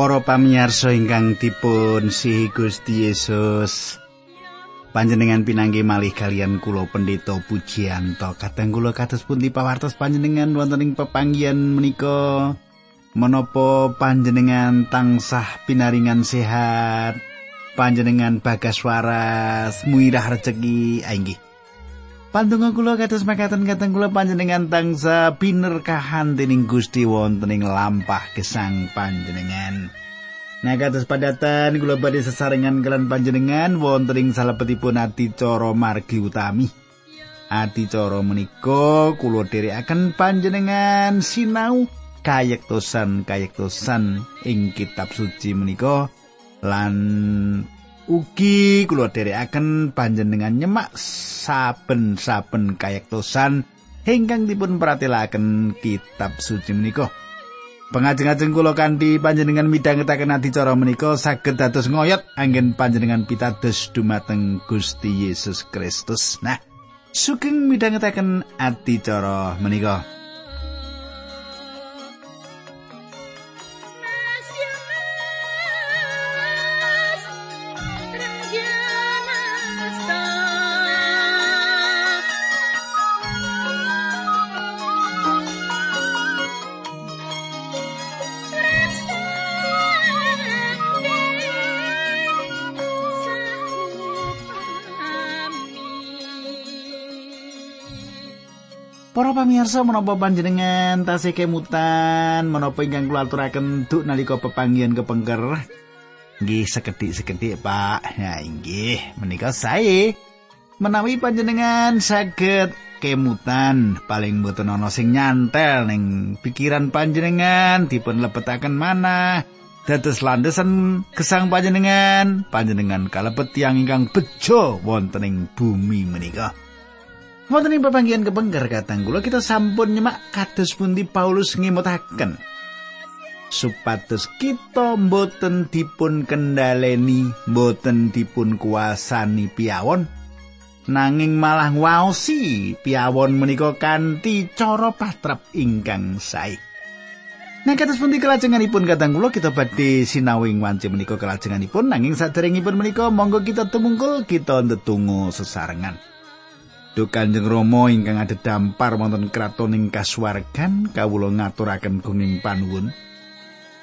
Para pamirsa ingkang dipun sihi Gusti Yesus. Panjenengan pinanggi malih kalian kula Pendeta Pujianto. Kadang kula kados pundi pawartos panjenengan wonten ing pepanggihan menika menapa panjenengan tansah pinaringan sehat. Panjenengan bagas waras, muirah rejeki, inggih. Pandonga kula kados makaten kateng kula panjenengan tangsa binerkahan dening Gusti wonten ing lampah gesang panjenengan. Nah kados padatan kula badhe sesarengan kelan panjenengan wonten ing salebetipun adicara margi utami. Adicara menika kula dherekaken panjenengan sinau kayektosan kayektosan ing kitab suci menika lan Ugi kula dherekaken panjenengan nyemak saben-saben kayektosan ingkang dipun pratelaken kitab suci menika. Pengajeng-ajeng kula kanthi panjenengan midhangetaken adicara menika saged dados ngoyot anggen panjenengan pitados dumateng Gusti Yesus Kristus. Nah, sugeng midhangetaken adicara menika. Para pamirsa menapa panjenengan tasih kemutan? Menapa ingkang kula aturaken duk nalika pepanggihan kepengker? Nggih sekedhik-sekedhik Pak. Ya inggih. Menika sae. Menawi panjenengan saged kemutan paling mboten ana sing nyantel ning pikiran panjenengan dipun lebetaken mana dados landesan gesang panjenengan panjenengan kalebet tiyang ingkang bejo wonten ing bumi menika Wonten ing pepanggihan kepengker katang kula kita sampun nyemak kados pundi Paulus ngemutaken supados kita mboten dipun kendaleni, mboten dipun kuasani piawon nanging malah waosi piawon menika kanthi cara patrap ingkang sae. Nah kados pundi kelajenganipun katang kula kita badhe sinau ing wanci menika kelajenganipun nanging saderengipun menika monggo kita tumungkul kita ndedonga sesarengan. Duh Kanjeng Rama ingkang ada dampar wonten kraton ing kasuwargan kawula ngaturaken gunging panuwun.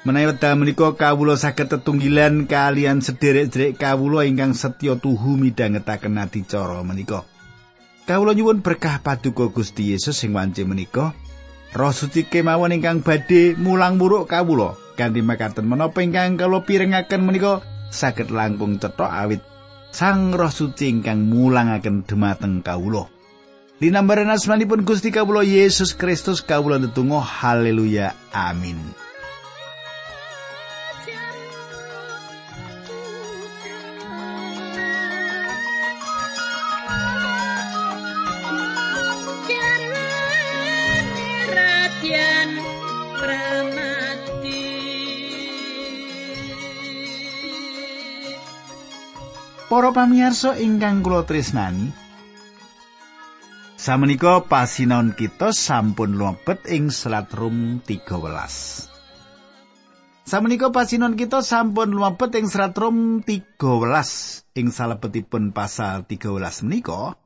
Menawi wekdal menika kawula saged tetunggilan kalian sederek-sederek kawula ingkang setya tuhu midhangetaken adicara menika. Kawula nyuwun berkah paduka Gusti Yesus sing wanci menika. Roh suci kemawon ingkang badhe mulang muruk kawula kanthi makaten menapa ingkang kawula pirengaken menika saged langkung cetha awit Sang Roh Suci ingkang mulangaken dumateng kawula. Linambaran asmanipun Gusti kawula Yesus Kristus kawula ndedonga haleluya amin. Para pamirsa ingkang kula tresnani, samenika pasinaon kita sampun lumebet ing selat Rum 13. Samenika pasinaon kita sampun lumebet ing selat Rum 13 ing salebetipun pasal 13 menika.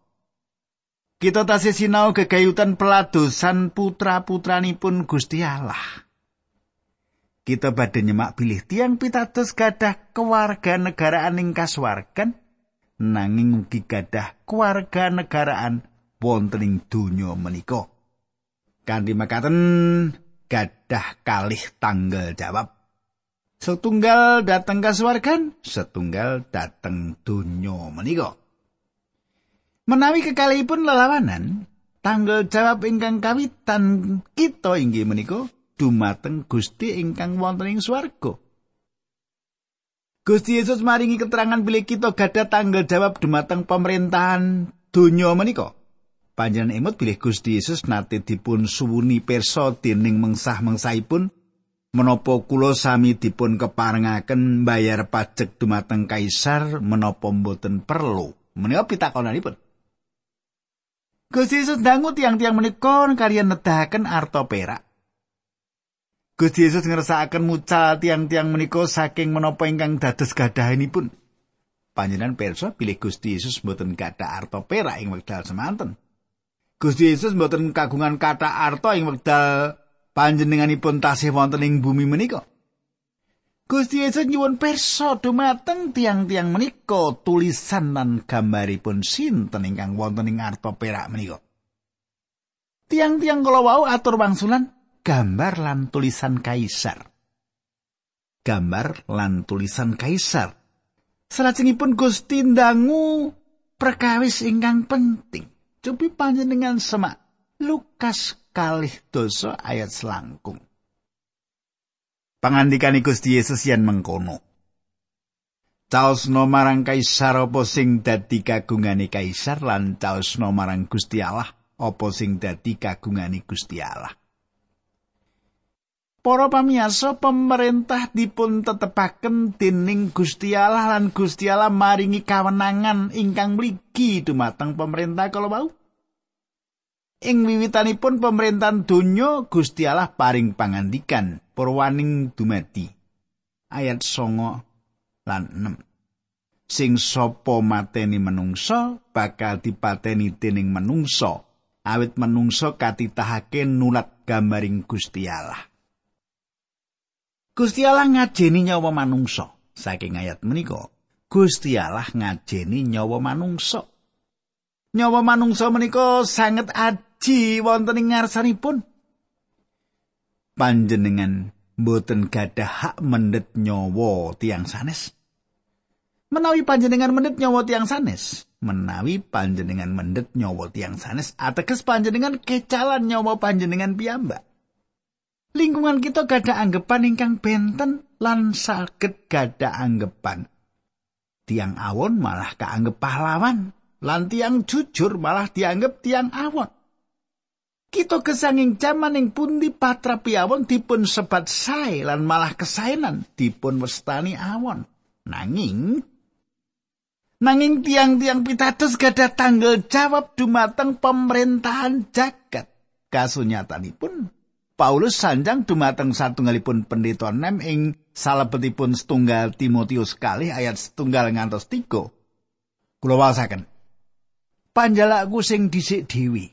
Kita tasih sinau gegayutan peladosan putra-putranipun Gusti Allah. Kita badhe nyemak bilih tiang pitados gadah kewarga negaraan ing kasuwargan. Nanging ugi gadah kewarga negaraan wonten ing donya menika. Kanthi makaten gadah kalih tanggal jawab. Setunggal dateng kasuwargan setunggal dateng donya menika. Menawi kekalihipun lelawanan tanggal jawab ingkang kawitan kita inggih menika dumateng Gusti ingkang wonten ing swarga. Gusti Yesus maringi keterangan bilih kita gadah tanggal jawab dumateng pemerintahan donya menika. Panjenengan emut bilih Gusti Yesus nate dipun suwuni perso dening mengsah-mengsahipun menapa kula sami dipun keparengaken bayar pajak dumateng kaisar menapa mboten perlu. Menika pitakonanipun. Gusti Yesus dangu tiang-tiang menika kalian nedahaken arta perak. Gusti Yesus ngersakaken mucal tiang-tiang menika saking menapa ingkang dados gadahanipun. Panjenengan pirsa pilih Gusti Yesus mboten gadah arta perak ing wekdal semanten. Gusti Yesus mboten kagungan kata arta ing wekdal panjenenganipun tasih wonten ing bumi menika. Gusti Yesus nyuwun pirsa dumateng tiang-tiang menika tulisan lan gambaripun sinten ingkang wonten ing arta perak menika. Tiang-tiang kala wau atur wangsulan gambar lan tulisan kaisar. Gambar lan tulisan kaisar. Salajengipun Gusti ndangu perkawis ingkang penting. Cupi panjenengan semak Lukas kalih dosa ayat selangkung. Pangandikan Gusti Yesus yen mengkono. Caosno marang kaisar apa sing dadi kagungane kaisar lan caosno marang Gusti Allah sing dadi kagungane Gusti Allah. Para pamiyarsa pemerintah dipun tetepaken dening Gusti Allah lan Gusti Allah maringi kawenangan ingkang mligi dumateng pemerintah kala wau. Ing wiwitanipun pemerintahan donya Gusti Allah paring pangandikan purwaning dumadi. Ayat songo lan 6. Sing sapa mateni menungso bakal dipateni dening menungso. Awit menungso katitahake nulat gambaring Gusti Allah. Gusti Allah ngajeni nyawa manungsa. Saking ayat menika, Gusti Allah ngajeni nyawa manungsa. Nyawa manungsa menika sanget aji wonten ing ngarsanipun. Panjenengan boten gadah hak mendet nyawa tiang sanes. Menawi panjenengan mendet nyawa tiang sanes, menawi panjenengan mendet nyawa tiang sanes, ateges panjenengan kecalan nyawa panjenengan piyambak. Lingkungan kita gada anggapan ingkang benten lan saged gada anggapan. Tiang awon malah kaanggep pahlawan, lan tiang jujur malah dianggap tiang awon. Kita kesanging jaman ing pundi patra piawon dipun sebat sae lan malah kesainan dipun westani awon. Nanging nanging tiang-tiang pitados gada tanggal jawab dumateng pemerintahan jagat. Kasunyatanipun Paulus sanjang dumateng satunggalipun pendeta nem ing salebetipun setunggal Timotius kali ayat setunggal ngantos tiga. Kula wasaken. Panjalakku sing dhisik dewi.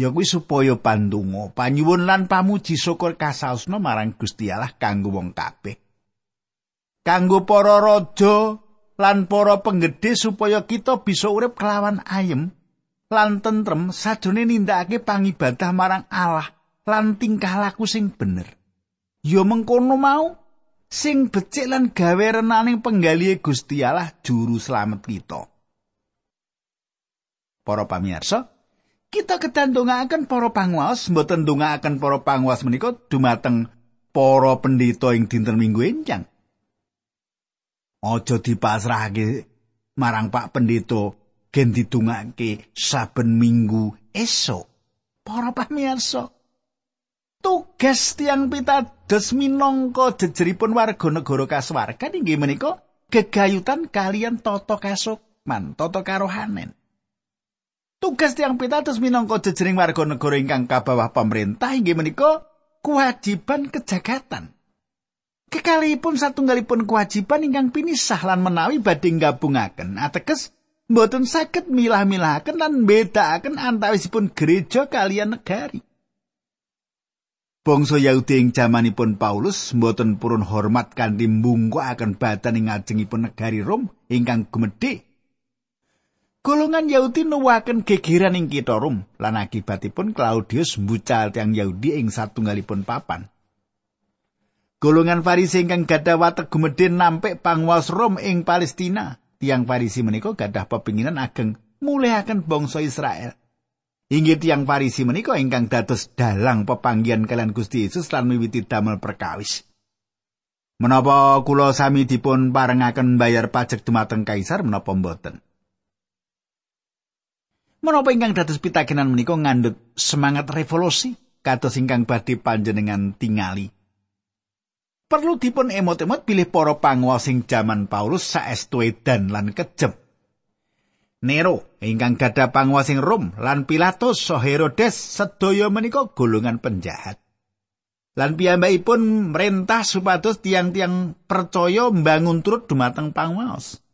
Ya kuwi supaya pandonga, panyuwun lan pamuji syukur kasausna marang Gusti Allah kanggo wong kabeh. Kanggo para raja lan para penggede supaya kita bisa urip kelawan ayem lan tentrem sajane nindakake pangibadah marang Allah lan tingkah laku sing bener. Ya mengkono mau sing becik lan gawe renaning penggalihe Gusti Allah juru slamet kita. Para pamirsa, kita ketandungaken para panguwas mboten ndongaaken para panguwas menika dumateng para pendeta ing dinten Minggu enjang. Aja dipasrahake marang Pak Pendeta gen didongake saben minggu esok. Para pamirsa, tugas tiang pitados minangka jejeripun warga negara kasuwargan inggih menika gegayutan kalian tata kasukman, tata karohanen. Tugas tiang pitados minangka jejering warga negara ingkang kabawah pemerintah inggih menika kewajiban kejagatan. Kekalipun satunggalipun kewajiban ingkang pinisah lan menawi badhe gabungaken ateges mboten saged milah-milahaken lan bedakaken antawisipun gereja kalian negari. Bangsa Yahudi ing jamanipun Paulus mboten purun hormat kanthi mbungkukaken badan ing ngajengipun negari Rom ingkang gumedhe. Golongan Yahudi nuwaken gegeran ing kitha Rom lan akibatipun Claudius mbucal tiang Yahudi ing satunggalipun papan. Golongan Farisi ingkang gadah watek gumedhe nampik panguwas Rom ing Palestina. Tiang Farisi menika gadah pepinginan ageng mulihaken bangsa Israel. Inggih tiang Farisi menika ingkang dados dalang pepanggian kalian Gusti Yesus lan miwiti damel perkawis. Menapa kula sami dipun parengaken bayar pajak dumateng kaisar menapa mboten? Menapa ingkang dados pitakenan menika ngandhut semangat revolusi kados ingkang badhe panjenengan tingali? Perlu dipun emot-emot pilih para panguwas sing jaman Paulus saestu edan lan kejeb Nero ingkang gadah panguwasing Rom lan Pilatus so Herodes sedaya menika golongan penjahat. Lan piyambakipun merintah supados tiang-tiang percaya mbangun turut dumateng pangwaos.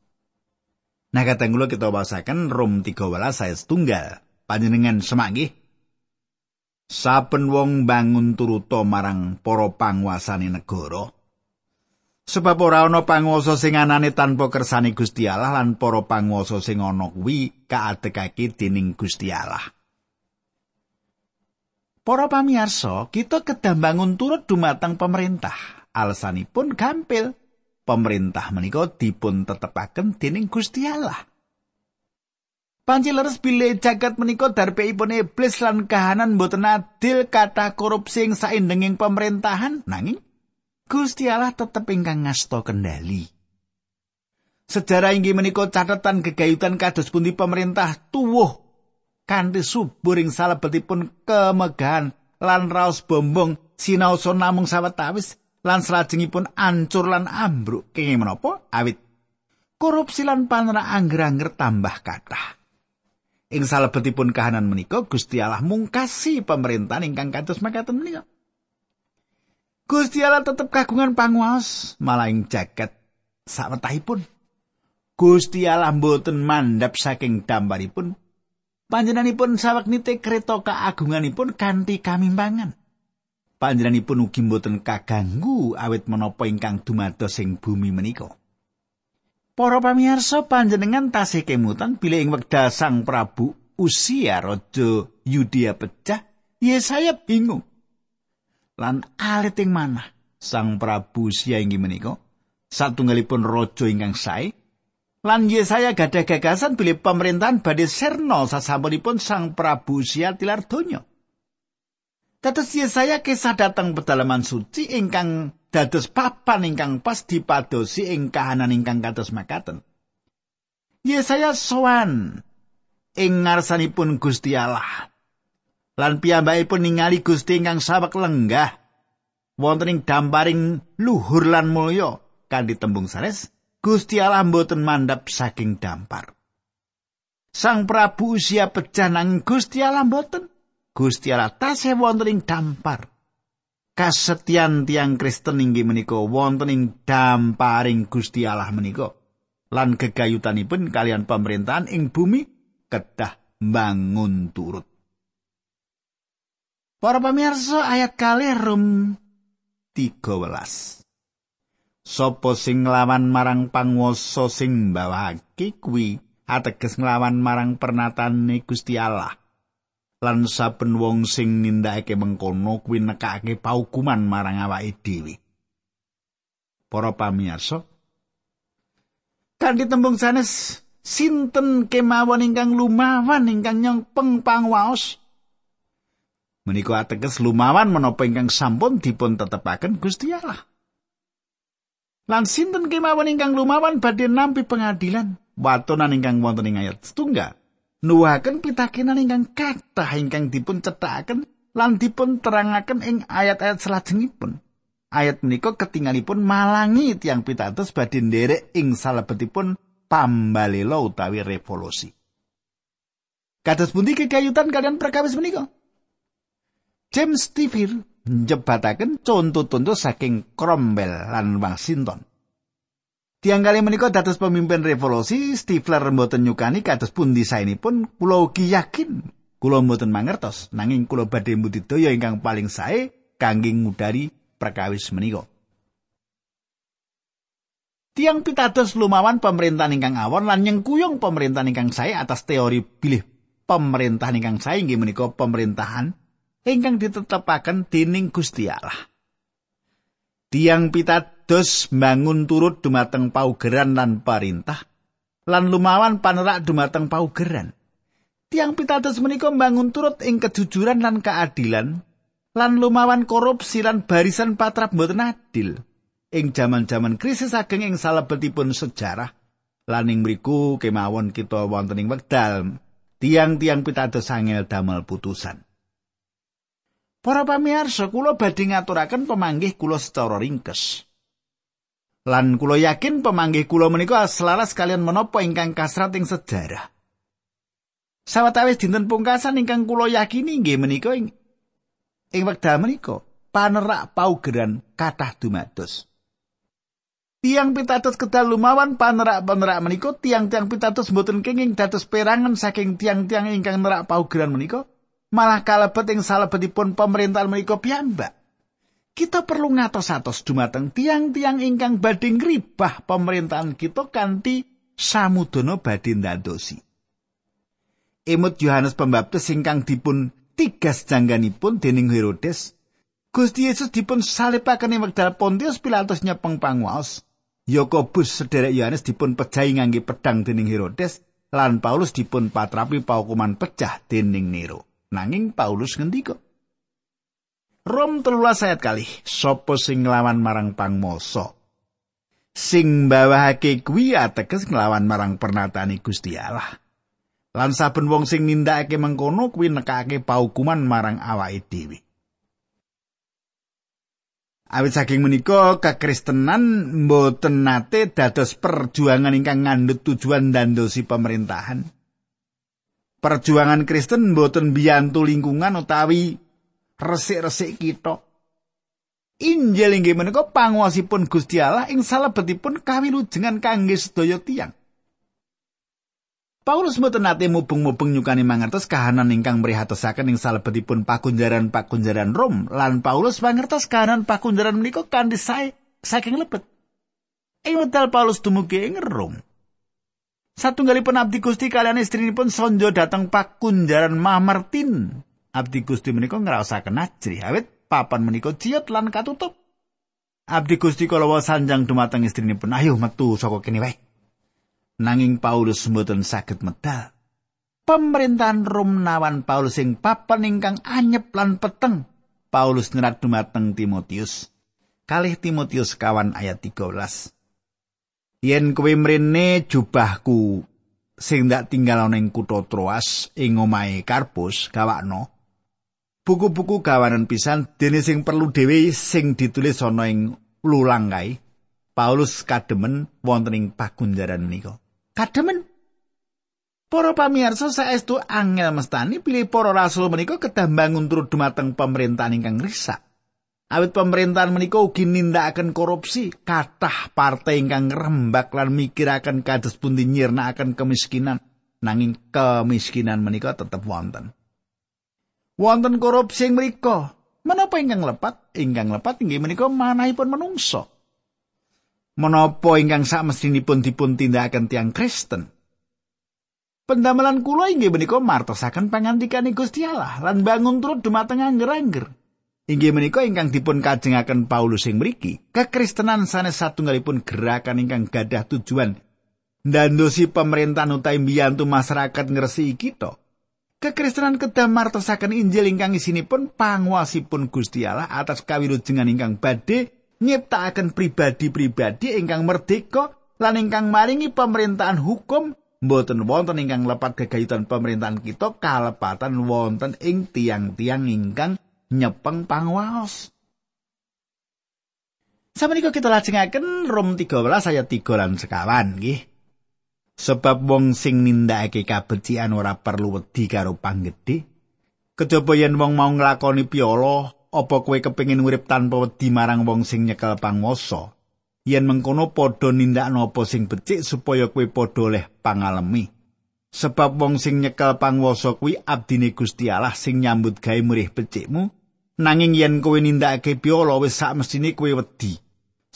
Nah kadang kula kita wasaken Rom 13 saya setunggal. Panjenengan semak nggih. Saben wong bangun turuta marang para panguasane negara. Sebab ora ana panguwasa sing anane tanpa kersane Gusti Allah lan para panguwasa sing ana kuwi kaadekake dening Gusti Allah. Para pamirsa, kita kedah bangun turut dumateng pemerintah. Alasanipun gampil. Pemerintah menika dipun tetepaken dening Gusti Allah. Panci leres bilih jagat menika darpeipun iblis lan kahanan boten adil kata korupsi ing saindenging pemerintahan nanging Gusti Allah tetep ingkang ngasta kendali. Sejarah inggih menika catatan gegayutan kados pundi pemerintah tuwuh kanthi subur ing salebetipun kemegahan lan raos bombong sinaosa namung sawetawis lan salajengipun ancur lan ambruk. Kenging menapa? Awit. Korupsi lan panera angger-angger tambah kathah. Ing salebetipun kahanan menika Gusti Allah mungkasi pemerintahan ingkang kados makaten menika Gusti Allah tetep kagungan panguwas malah ing jagat sawetahipun Gusti Allah mboten mandap saking dambaripun Panjenenganipun saweknite kreta kaagunganipun kanthi kamimbangan. Panjenenganipun ugi mboten kaganggu awit menapa ingkang dumados ing bumi menika. Para pamirsa panjenengan tasih kemutan bilih ing wekdal Sang Prabu usia raja Yudea pecah, Yesaya bingung. Lan alit ing manah Sang Prabu usia inggih menika satunggalipun raja ingkang sae Lan Yesaya gadah gagasan bilih pemerintahan badhe serno sasampunipun Sang Prabu Sia tilar donya. Kados Yesaya kisah dateng pedalaman suci ingkang dados papan ingkang pas dipadosi ing kahanan ingkang kados makaten. Yesaya sowan ing ngarsanipun Gusti Allah. Lan piyambakipun ningali Gusti ingkang sawek lenggah wonten ing damparing luhur lan mulya kanthi tembung sanes Gusti Allah mboten mandap saking dampar. Sang Prabu usia pecah nang Gusti Allah mboten. Gusti Allah tasih wonten ing dampar. Kasetyan tiang Kristen inggih menika wonten ing damparing Gusti Allah menika. Lan gegayutanipun kalian pemerintahan ing bumi kedah bangun turut. Para pamirsa ayat kali rum 13. sapa sing nglawan marang panguwasa sing mbawake kuwi? Ateges nglawan marang pernatane Gusti Allah. Lan saben wong sing nindakake mengkono kuwi nekake paukuman marang awake dhewe. Para pamirsa kanthi tembung sanes sinten kemawon ingkang lumawan ingkang nyongpeng pangwaos menika ateges lumawan menapa ingkang sampun dipun tetepaken Gusti Allah Lan sinten kemawon ingkang lumawan badhe nampi pengadilan watonan ingkang wonten ing ayat setunggal. Nuwaken pitakenan ingkang kathah ingkang dipun cethaken lan dipun terangaken ing ayat-ayat salajengipun. Ayat menika ketinggalipun malangi tiang pitados badhe nderek ing salebetipun pambalela utawi revolusi. Kados pundi kekayutan kalian perkawis menika? James Stifir njebataken contoh-contoh saking Cromwell lan Washington. Tiang kali menika dados pemimpin revolusi, Stifler mboten nyukani kados pundi saenipun, kula ugi yakin kula mboten mangertos, nanging kula badhe mbudidaya ingkang paling sae kangge ngudari perkawis menika. Tiang pitados lumawan pemerintahan ingkang awon lan nyengkuyung pemerintahan ingkang sae atas teori pilih pemerintahan ingkang sae inggih menika pemerintahan ingkang ditetepaken dening Gusti Allah. Tiang pitados bangun turut dumateng paugeran lan perintah lan lumawan panerak dumateng paugeran. Tiang pitados menika bangun turut ing kejujuran lan keadilan lan lumawan korupsi lan barisan patrap mboten adil. Ing jaman-jaman krisis ageng ing salebetipun sejarah lan ing mriku kemawon kita wonten ing wekdal tiang-tiang pitados angel damel putusan. Para pamirsa, kula badhe ngaturaken pemanggih kula secara ringkes. Lan kula yakin pemanggih kula menika selaras kalian menapa ingkang kasrat ing sejarah. Sawetawis dinten pungkasan ingkang kula yakini nggih menika ing ing wekdal menika panerak paugeran kathah dumados. Tiang pitados kedal lumawan panerak-panerak menika tiang-tiang pitados mboten kenging dados perangan saking tiang-tiang ingkang nerak paugeran menika malah kalebet ing salebetipun pemerintahan menika piyambak. Kita perlu ngatos-atos dumateng tiang-tiang ingkang badhe ngribah pemerintahan kita kanthi samudana badhe ndadosi. Emut Yohanes Pembaptis ingkang dipun tigas jangganipun dening Herodes Gusti Yesus dipun salipaken ing wekdal Pontius Pilatus nyepeng panguwas Yakobus sederek Yohanes dipun pejahi ngangge pedang dening Herodes lan Paulus dipun patrapi paukuman pecah dening Nero. Nanging Paulus ngendika Rom telulas ayat kali, sopo sing nglawan marang pangmoso. Sing bawahake kuwi ateges nglawan marang pernatane Gusti Allah. Lan saben wong sing nindakake mengkono kuwi nekake paukuman marang awake dhewe. Awit saking menika kekristenan mboten nate dados perjuangan ingkang ngandhut tujuan dandosi pemerintahan. Perjuangan Kristen mboten biyantu lingkungan utawi resik-resik kita. Injil inggih menika panguwasipun Gusti Allah ing salebetipun kawilujengan kangge sedaya tiyang. Paulus mboten nate mubeng-mubeng nyukani mangertos kahanan ingkang mrihatosaken ing salebetipun pakunjaran-pakunjaran Rom lan Paulus mangertos kahanan pakunjaran menika kanthi sae saking lebet. Ing wekdal Paulus dumugi ing Rom. Satunggalipun abdi Gusti kalian istrinipun sonjo dateng pakunjaran Mamartin. Abdi Gusti menika ngraosaken ajri awit papan menika ciut lan katutup. Abdi Gusti kalawa sanjang dumateng istrinipun, "Ayo metu saka kene wae." nanging Paulus mboten saged medal. Pemerintahan Rom nawan Paulus sing papan ingkang anyep lan peteng. Paulus nyerat dumateng Timotius. Kalih Timotius kawan ayat 13. Yen kowe mrene jubahku sing ndak tinggal ana ing kutha Troas ing omahe Karpus gawakno. Buku-buku gawanan pisan dene sing perlu dhewe sing ditulis ana ing lulang kae. Paulus kademen wonten ing pagunjaran menika. kademen Para pamirsa saestu angel mestani pilih para rasul menika kedah bangun turut dumateng pemerintahan ingkang risak. Awit pemerintahan menika ugi nindakaken korupsi, kathah partai ingkang rembak lan mikiraken kados pundi nyirnakaken kemiskinan, nanging kemiskinan menika tetep wonten. Wonten korupsi mriku. Menapa ingkang lepat? Ingkang lepat inggih menika manahipun menungso. menapa ingkang sakmestinipun dipun tindakaken tiang Kristen. Pendamelan kula inggih menika martosaken pangantikane Gusti Allah lan bangun turut dumateng angger-angger. Inggih menika ingkang dipun kajengaken Paulus ing mriki. Kekristenan sanes satunggalipun gerakan ingkang gadah tujuan ndandosi pemerintahan utawi mbiyantu masyarakat ngresiki kita. Kekristenan kedah martosaken Injil ingkang isinipun panguwasipun Gusti Allah atas kawilujengan ingkang badhe nyiptakaken pribadi-pribadi ingkang merdeka lan ingkang maringi pemerintahan hukum mboten wonten ingkang lepat gegayutan pemerintahan kita kalepatan wonten ing tiang-tiang ingkang nyepeng pangwaos. Samenika kita lajengaken Rom 13 ayat 3 lan sekawan nggih. Sebab wong sing nindakake kabecikan ora perlu wedi karo panggedhe. Kejaba yen wong mau nglakoni piolo apa kowe kepengin urip tanpa wedi marang wong sing nyekel panguwasa yen mengkono padha nindakno apa sing becik supaya kowe padha oleh pangalemi sebab wong sing nyekel panguwasa kuwi abdine Gusti Allah sing nyambut gawe murih becikmu nanging yen kowe nindakake piolo wis sak mestine kowe wedi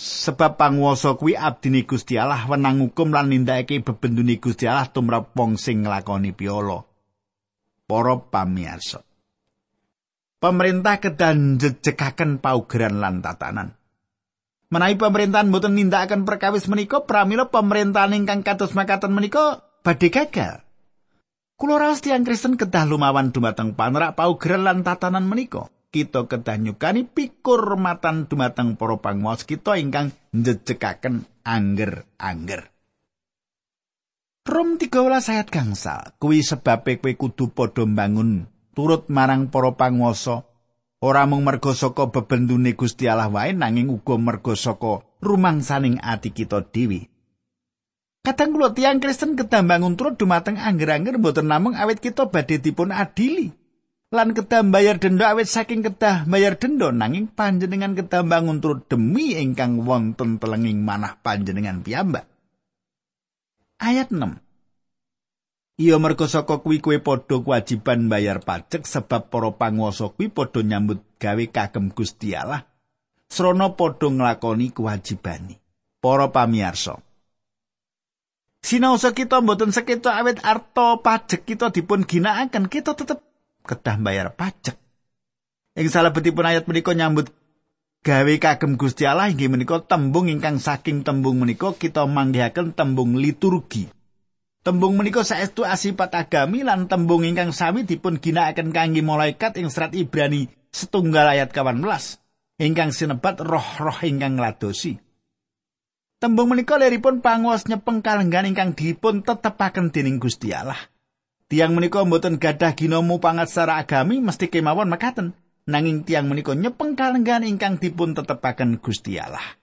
sebab panguwasa kuwi abdine Gusti Allah wenang hukum lan nindakake bebendune Gusti Allah tumrap wong sing nglakoni piolo para pamirsa pemerintah kedan jejekaken paugeran lan tatanan. Menawi pemerintahan mboten nindakaken perkawis menika pramila pemerintahan ingkang kados makaten menika badhe gagal. Kula raos tiyang Kristen kedah lumawan dumateng panerak paugeran lan tatanan menika. Kita kedah nyukani pikurmatan dumateng para panguwas kita ingkang jejekaken angger-angger. Rom 13 ayat gangsal kuwi sebabe kowe kudu padha mbangun turut marang para panguwasa ora mung merga saka bebendune Gusti Allah wae nanging uga merga saka rumangsaning ati kita dhewe. Kadang kula tiyang Kristen kedah bangun turut dumateng angger-angger mboten namung awit kita badhe dipun adili. lan kedah bayar denda awit saking kedah bayar denda nanging panjenengan kedah bangun turut demi ingkang wonten telenging manah panjenengan piyambak. Ayat 6. Iya merga saka kuwi kowe padha kewajiban bayar pajak sebab para panguwasa kuwi padha nyambut gawe kagem Gusti Allah. Srana padha nglakoni kewajibane. Para pamirsa. Sinaosa kita mboten sekeca awet arta pajak kita dipun ginakaken, kita tetep kedah bayar pajak. Ing salebetipun ayat menika nyambut gawe kagem Gusti Allah inggih menika tembung ingkang saking tembung menika kita manggihaken tembung liturgi. Tembung menika saestu asipat agami lan tembung ingkang sami dipun ginakaken kangge malaikat ing serat Ibrani setunggal ayat 18 ingkang sinebat roh-roh ingkang ngladosi. Tembung menika leripun panguwas nyepeng kalenggan ingkang dipun tetepaken dening Gusti Allah. Tiang menika mboten gadah ginomu pangat secara agami mesti kemawon mekaten. Nanging tiang menika nyepeng kalenggan ingkang dipun tetepaken Gusti Allah.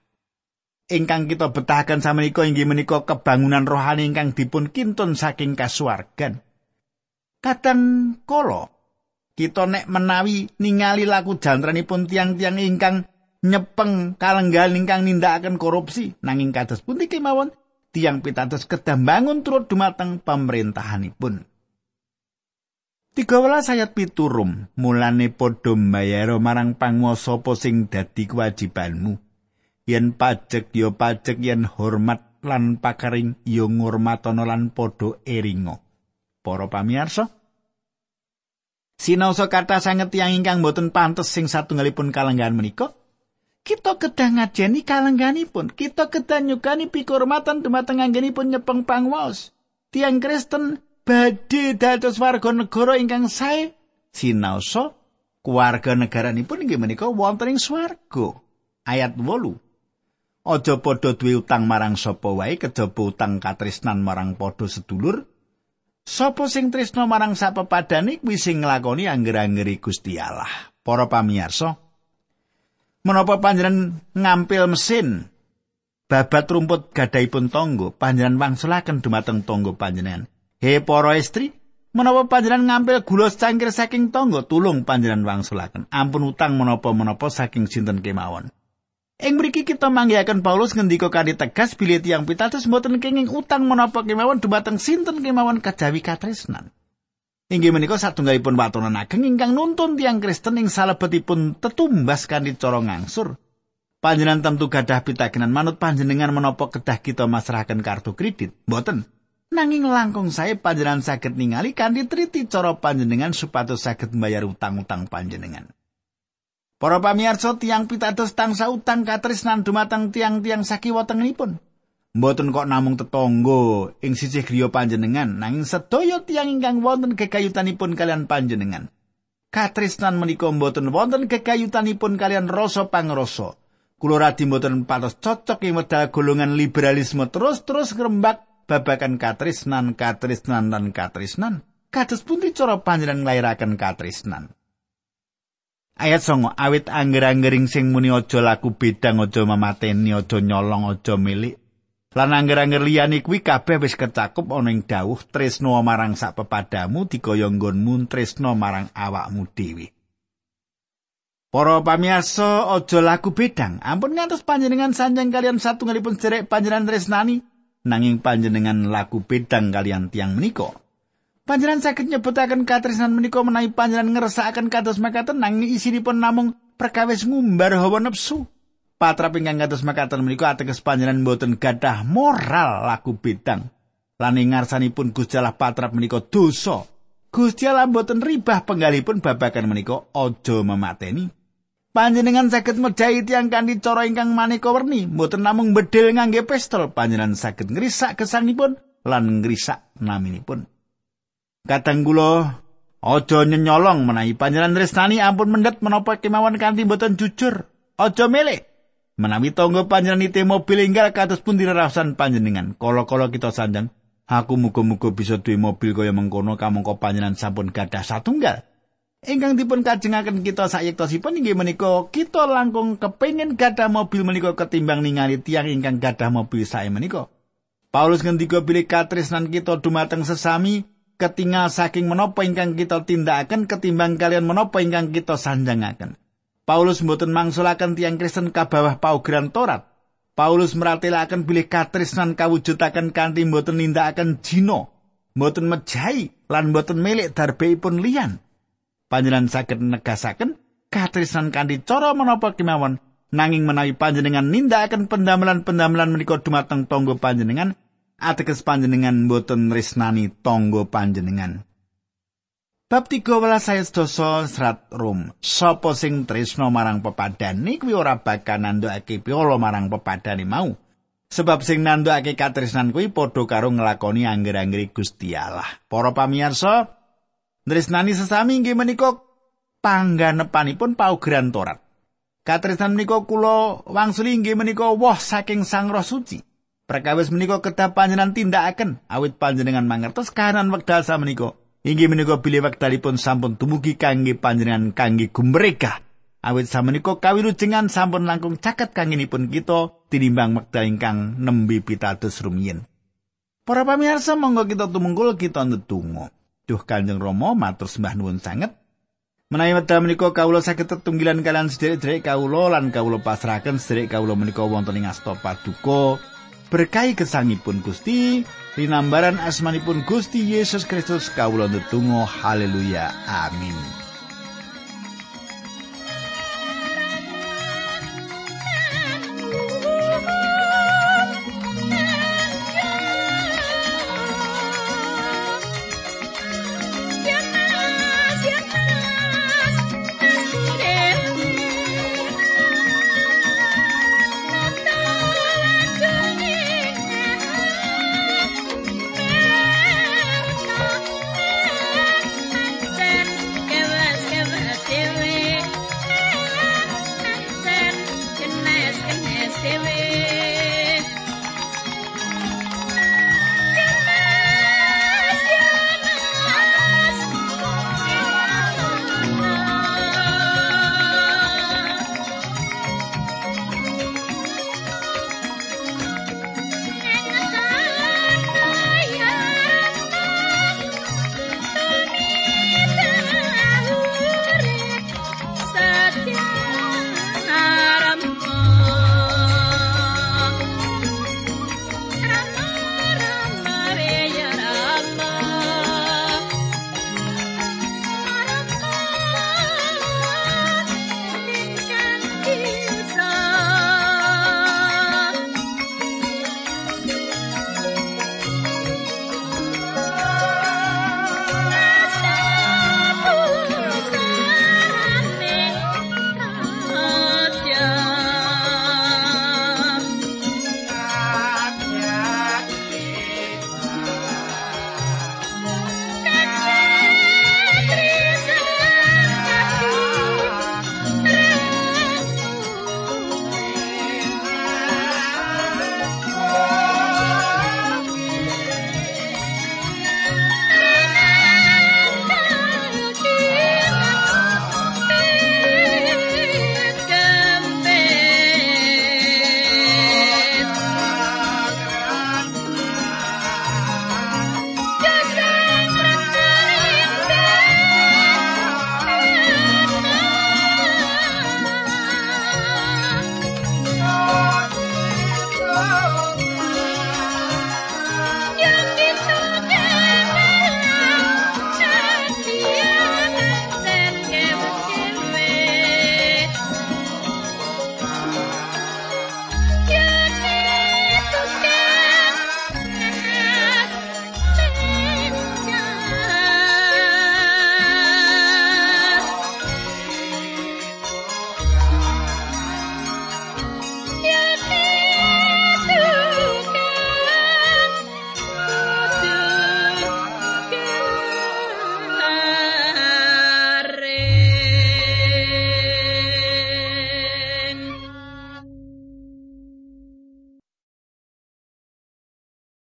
ingkang kita betahaken samenika inggih menika kebangunan rohani ingkang dipun kintun saking kasuwargan. Kadang kala kita nek menawi ningali laku jantranipun tiang-tiang ingkang nyepeng kalenggal ingkang nindakaken korupsi nanging kados pundi kemawon tiang pitados kedah bangun turut dumateng pemerintahanipun. Tiga welas ayat piturum mulane padha mbayar marang panguwasa apa sing dadi kewajibanmu. yen pajek ya pajek yen hormat lan pakaring ya ngurmatana lan padha eringa. Para pamirsa, Sinaosa kata sanget yang ingkang boten pantes sing satunggalipun kalenggan menika, kita kedah ngajeni kalengganipun, kita kedah nyukani pikurmatan dumateng anggenipun nyepeng pangwaos. Tiang Kristen badhe dados warga negara ingkang sae sinaosa keluarga negaranipun inggih menika wonten ing swarga. Ayat 8. Aja padha duwe utang marang sapa wae kejaba utang katresnan marang padha sedulur. Sapa sing tresna marang sapepadane kuwi sing nglakoni angger-anggeri Gusti Allah. Para pamirsa, menapa panjenengan ngampil mesin babat rumput gadahipun tonggo, panjenengan wangsulaken dumateng tonggo panjenengan. He para istri, menapa panjenengan ngampil gula cangkir saking tonggo, tulung panjenengan wangsulaken. Ampun utang menapa-menapa saking sinten kemawon. Ing mriki kita manggihaken Paulus ngendika kanthi tegas bilih tiyang pitados mboten kenging utang menapa kemawon dumateng sinten kemawon kajawi katresnan. Inggih menika satunggalipun watonan ageng ingkang nuntun tiang Kristen ing salebetipun tetumbas kanthi cara ngangsur. Panjenengan tentu gadah pitakenan manut panjenengan menapa kedah kita masrahaken kartu kredit. Mboten. Nanging langkung saya panjenengan saged ningali kanthi triti cara panjenengan supados saged membayar utang-utang panjenengan. Para pamirsa tiang pitados tangsa utang katresnan dumateng tiang-tiang sakiwa tengenipun. Mboten kok namung tetangga ing sisih griya panjenengan, nanging sedaya tiang ingkang wonten kekayutanipun kalian panjenengan. Katresnan menika mboten wonten kekayutanipun kalian rasa pangrasa. Kula radi mboten patos cocok ing wedal golongan liberalisme terus-terus ngrembak babakan katresnan, katresnan lan katresnan. Kados pundi cara panjenengan nglairaken katresnan? Ayat songo awit angger-anggering sing muni aja laku bedang aja memateni aja nyolong aja milik. Lan angger-angger liyane kuwi kabeh wis kecakup ana ing dawuh tresno marang sak pepadamu dikaya nggonmu tresno marang awakmu dhewe. Para pamiyasa aja laku bedang. Ampun ngantos panjenengan sanjang kalian satunggalipun jerek panjenengan tresnani nanging panjenengan laku bedang kalian tiang menika. Panjenengan saged nyebutaken katresnan menika menawi panjenengan ngersakaken kados makaten nanging isinipun namung perkawis ngumbar hawa nafsu. Patra ingkang kados makaten menika ateges panjenengan boten gadah moral laku bedang. Lan ing ngarsanipun Gusti Allah patrap menika dosa. Gusti Allah boten ribah penggalipun babagan menika aja memateni. Panjenengan saged medhai tiyang kanthi cara ingkang maneka werni, boten namung bedil ngangge pistol, panjenengan saged ngrisak gesangipun lan ngrisak naminipun. Kadang kula aja nyolong menawi panjenengan tresnani ampun mendhet menapa kemawon kanthi boten jujur. Aja milih. Menawi tangga panjenengan ite mobil enggal kados pun dirarasan panjenengan. Kala-kala kita sanjang, aku muga-muga bisa duwe mobil kaya mengkono kamangka panjenengan sampun gadah satunggal. Ingkang dipun kajengaken kita sayektosipun inggih menika kita langkung kepengin gadah mobil menika ketimbang ningali tiang ingkang gadah mobil sae menika. Paulus ngendika bilih katresnan kita dumateng sesami ketingal saking menapa ingkang kita tindakaken ketimbang kalian menapa ingkang kita sanjangaken. Paulus mboten mangsulaken tiang Kristen kabawah paugeran Torat. Paulus meratelaken bilih katresnan kawujudaken kanthi mboten nindakaken jino, mboten mejahi lan mboten milik darbeipun liyan. Panjenengan saged negasaken katresnan kanthi cara menapa kemawon nanging menawi panjenengan nindakaken pendamelan-pendamelan menika dumateng tangga panjenengan ateges panjenengan boten resnani tangga panjenengan. Bab 13 saya dosa serat rum. Sopo sing tresno marang pepadane kuwi ora bakal nandhakake piolo marang pepadane mau. Sebab sing nandhakake katresnan kuwi padha karo nglakoni angger-anggere Gusti Allah. Para pamirsa, tresnani sesami inggih menika pangganepanipun paugeran Torat. Katresnan menika kula wangsuli inggih menika woh saking Sang Roh Suci. Prakawis menika kedah panjenengan tindakaken awit panjenengan mangertos kahanan wekdal samenika. Inggih menika bilih wekdalipun sampun dumugi kangge panjenengan kangge gumreka. Awit samenika kawilujengan sampun langkung caket kangenipun kita tinimbang wekdal ingkang nembe pitados rumiyin. Para pamirsa monggo kita tumungkul kita ndedonga. Duh Kanjeng Rama matur sembah nuwun sanget. Menawi wekdal menika kawula saged tetunggilan kalian sederek-sederek kawula lan kawula pasrahaken sederek kawula menika wonten ing asta paduka. berkahi gesangipun Gusti linambaran asmanipun Gusti Yesus Kristus kawula ndedonga haleluya amin